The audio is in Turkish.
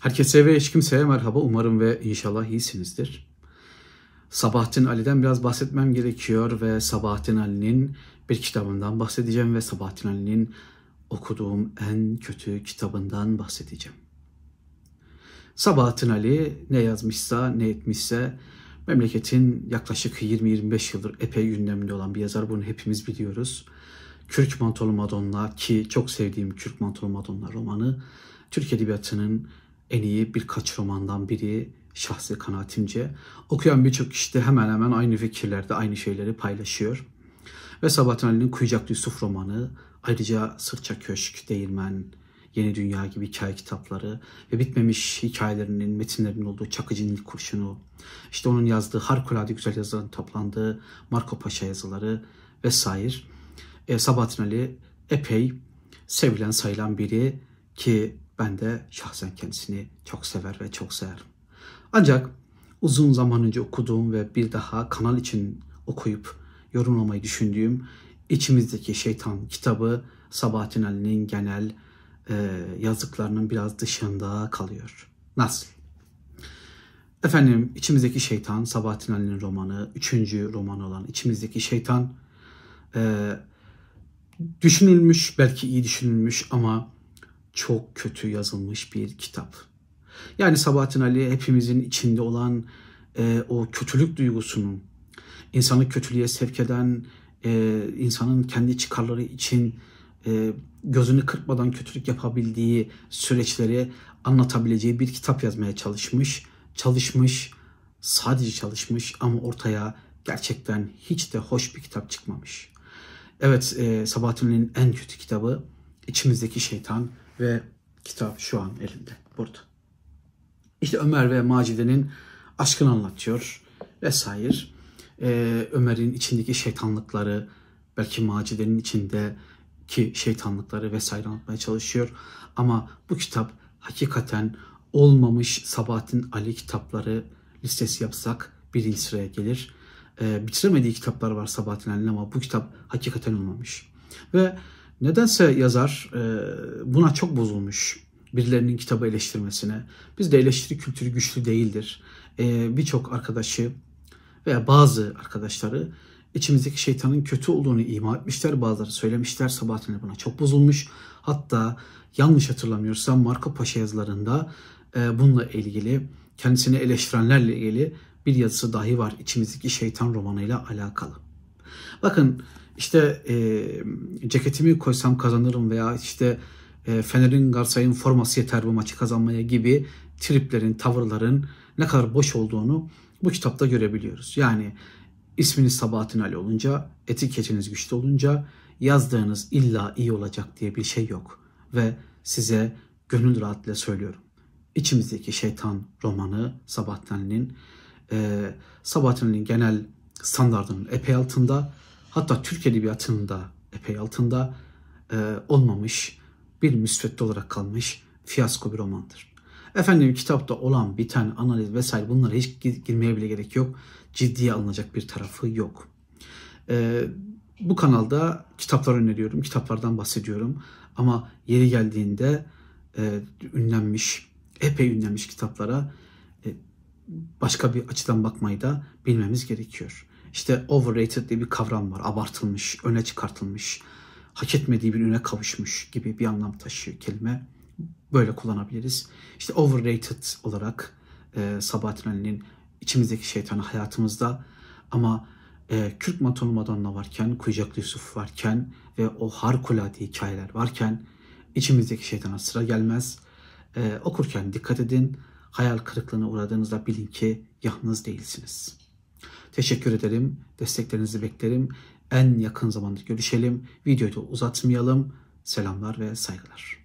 Herkese ve hiç kimseye merhaba. Umarım ve inşallah iyisinizdir. Sabahattin Ali'den biraz bahsetmem gerekiyor ve Sabahattin Ali'nin bir kitabından bahsedeceğim ve Sabahattin Ali'nin okuduğum en kötü kitabından bahsedeceğim. Sabahattin Ali ne yazmışsa ne etmişse memleketin yaklaşık 20-25 yıldır epey gündeminde olan bir yazar. Bunu hepimiz biliyoruz. Kürk Mantolu Madonna ki çok sevdiğim Kürk Mantolu Madonna romanı Türk Edebiyatı'nın en iyi birkaç romandan biri şahsi kanaatimce. Okuyan birçok kişi de hemen hemen aynı fikirlerde aynı şeyleri paylaşıyor. Ve Sabahattin Ali'nin Kuyucaklı Yusuf romanı, ayrıca Sırça Köşk, Değirmen, Yeni Dünya gibi hikaye kitapları ve bitmemiş hikayelerinin, metinlerinin olduğu Çakıcı'nın ilk kurşunu, işte onun yazdığı harikulade güzel yazıların toplandığı Marco Paşa yazıları vesaire. E, Sabahattin Ali epey sevilen sayılan biri ki ben de şahsen kendisini çok sever ve çok severim. Ancak uzun zaman önce okuduğum ve bir daha kanal için okuyup yorumlamayı düşündüğüm İçimizdeki Şeytan kitabı Sabahattin Ali'nin genel e, yazdıklarının biraz dışında kalıyor. Nasıl? Efendim İçimizdeki Şeytan Sabahattin Ali'nin romanı, üçüncü roman olan İçimizdeki Şeytan e, düşünülmüş, belki iyi düşünülmüş ama çok kötü yazılmış bir kitap. Yani Sabahattin Ali hepimizin içinde olan e, o kötülük duygusunun, insanı kötülüğe sevk eden, e, insanın kendi çıkarları için e, gözünü kırpmadan kötülük yapabildiği süreçleri anlatabileceği bir kitap yazmaya çalışmış. Çalışmış, sadece çalışmış ama ortaya gerçekten hiç de hoş bir kitap çıkmamış. Evet, e, Sabahattin'in en kötü kitabı İçimizdeki Şeytan ve kitap şu an elimde burada. İşte Ömer ve Macide'nin aşkını anlatıyor vesaire. Ee, Ömer'in içindeki şeytanlıkları, belki Macide'nin içindeki şeytanlıkları vesaire anlatmaya çalışıyor. Ama bu kitap hakikaten olmamış Sabahattin Ali kitapları listesi yapsak birinci sıraya gelir. Ee, bitiremediği kitaplar var Sabahattin Ali'nin ama bu kitap hakikaten olmamış. Ve Nedense yazar e, buna çok bozulmuş birilerinin kitabı eleştirmesine. Bizde eleştiri kültürü güçlü değildir. E, Birçok arkadaşı veya bazı arkadaşları içimizdeki şeytanın kötü olduğunu ima etmişler. Bazıları söylemişler. Sabahattin buna çok bozulmuş. Hatta yanlış hatırlamıyorsam Marco Paşa yazılarında e, bununla ilgili kendisini eleştirenlerle ilgili bir yazısı dahi var. İçimizdeki şeytan romanıyla alakalı. Bakın işte e, ceketimi koysam kazanırım veya işte e, Fener'in Galatasaray'ın forması yeter bu maçı kazanmaya gibi triplerin, tavırların ne kadar boş olduğunu bu kitapta görebiliyoruz. Yani isminiz Sabahattin Ali olunca, etiketiniz güçlü olunca yazdığınız illa iyi olacak diye bir şey yok. Ve size gönül rahatlığıyla söylüyorum. İçimizdeki Şeytan romanı Sabahattin Ali'nin e, Sabahattin Ali'nin genel standartının epey altında hatta Türk Edebiyatı'nda epey altında e, olmamış bir müsvedde olarak kalmış fiyasko bir romandır. Efendim kitapta olan biten analiz vesaire bunlara hiç girmeye bile gerek yok. Ciddiye alınacak bir tarafı yok. E, bu kanalda kitaplar öneriyorum, kitaplardan bahsediyorum. Ama yeri geldiğinde e, ünlenmiş, epey ünlenmiş kitaplara e, başka bir açıdan bakmayı da bilmemiz gerekiyor. İşte overrated diye bir kavram var. Abartılmış, öne çıkartılmış, hak etmediği bir üne kavuşmuş gibi bir anlam taşıyor kelime. Böyle kullanabiliriz. İşte overrated olarak e, Sabahattin Ali'nin içimizdeki şeytanı hayatımızda ama e, Kürk Matonu Madonna varken, Kuyucaklı Yusuf varken ve o harikulade hikayeler varken içimizdeki şeytana sıra gelmez. E, okurken dikkat edin. Hayal kırıklığına uğradığınızda bilin ki yalnız değilsiniz.'' Teşekkür ederim. Desteklerinizi beklerim. En yakın zamanda görüşelim. Videoyu da uzatmayalım. Selamlar ve saygılar.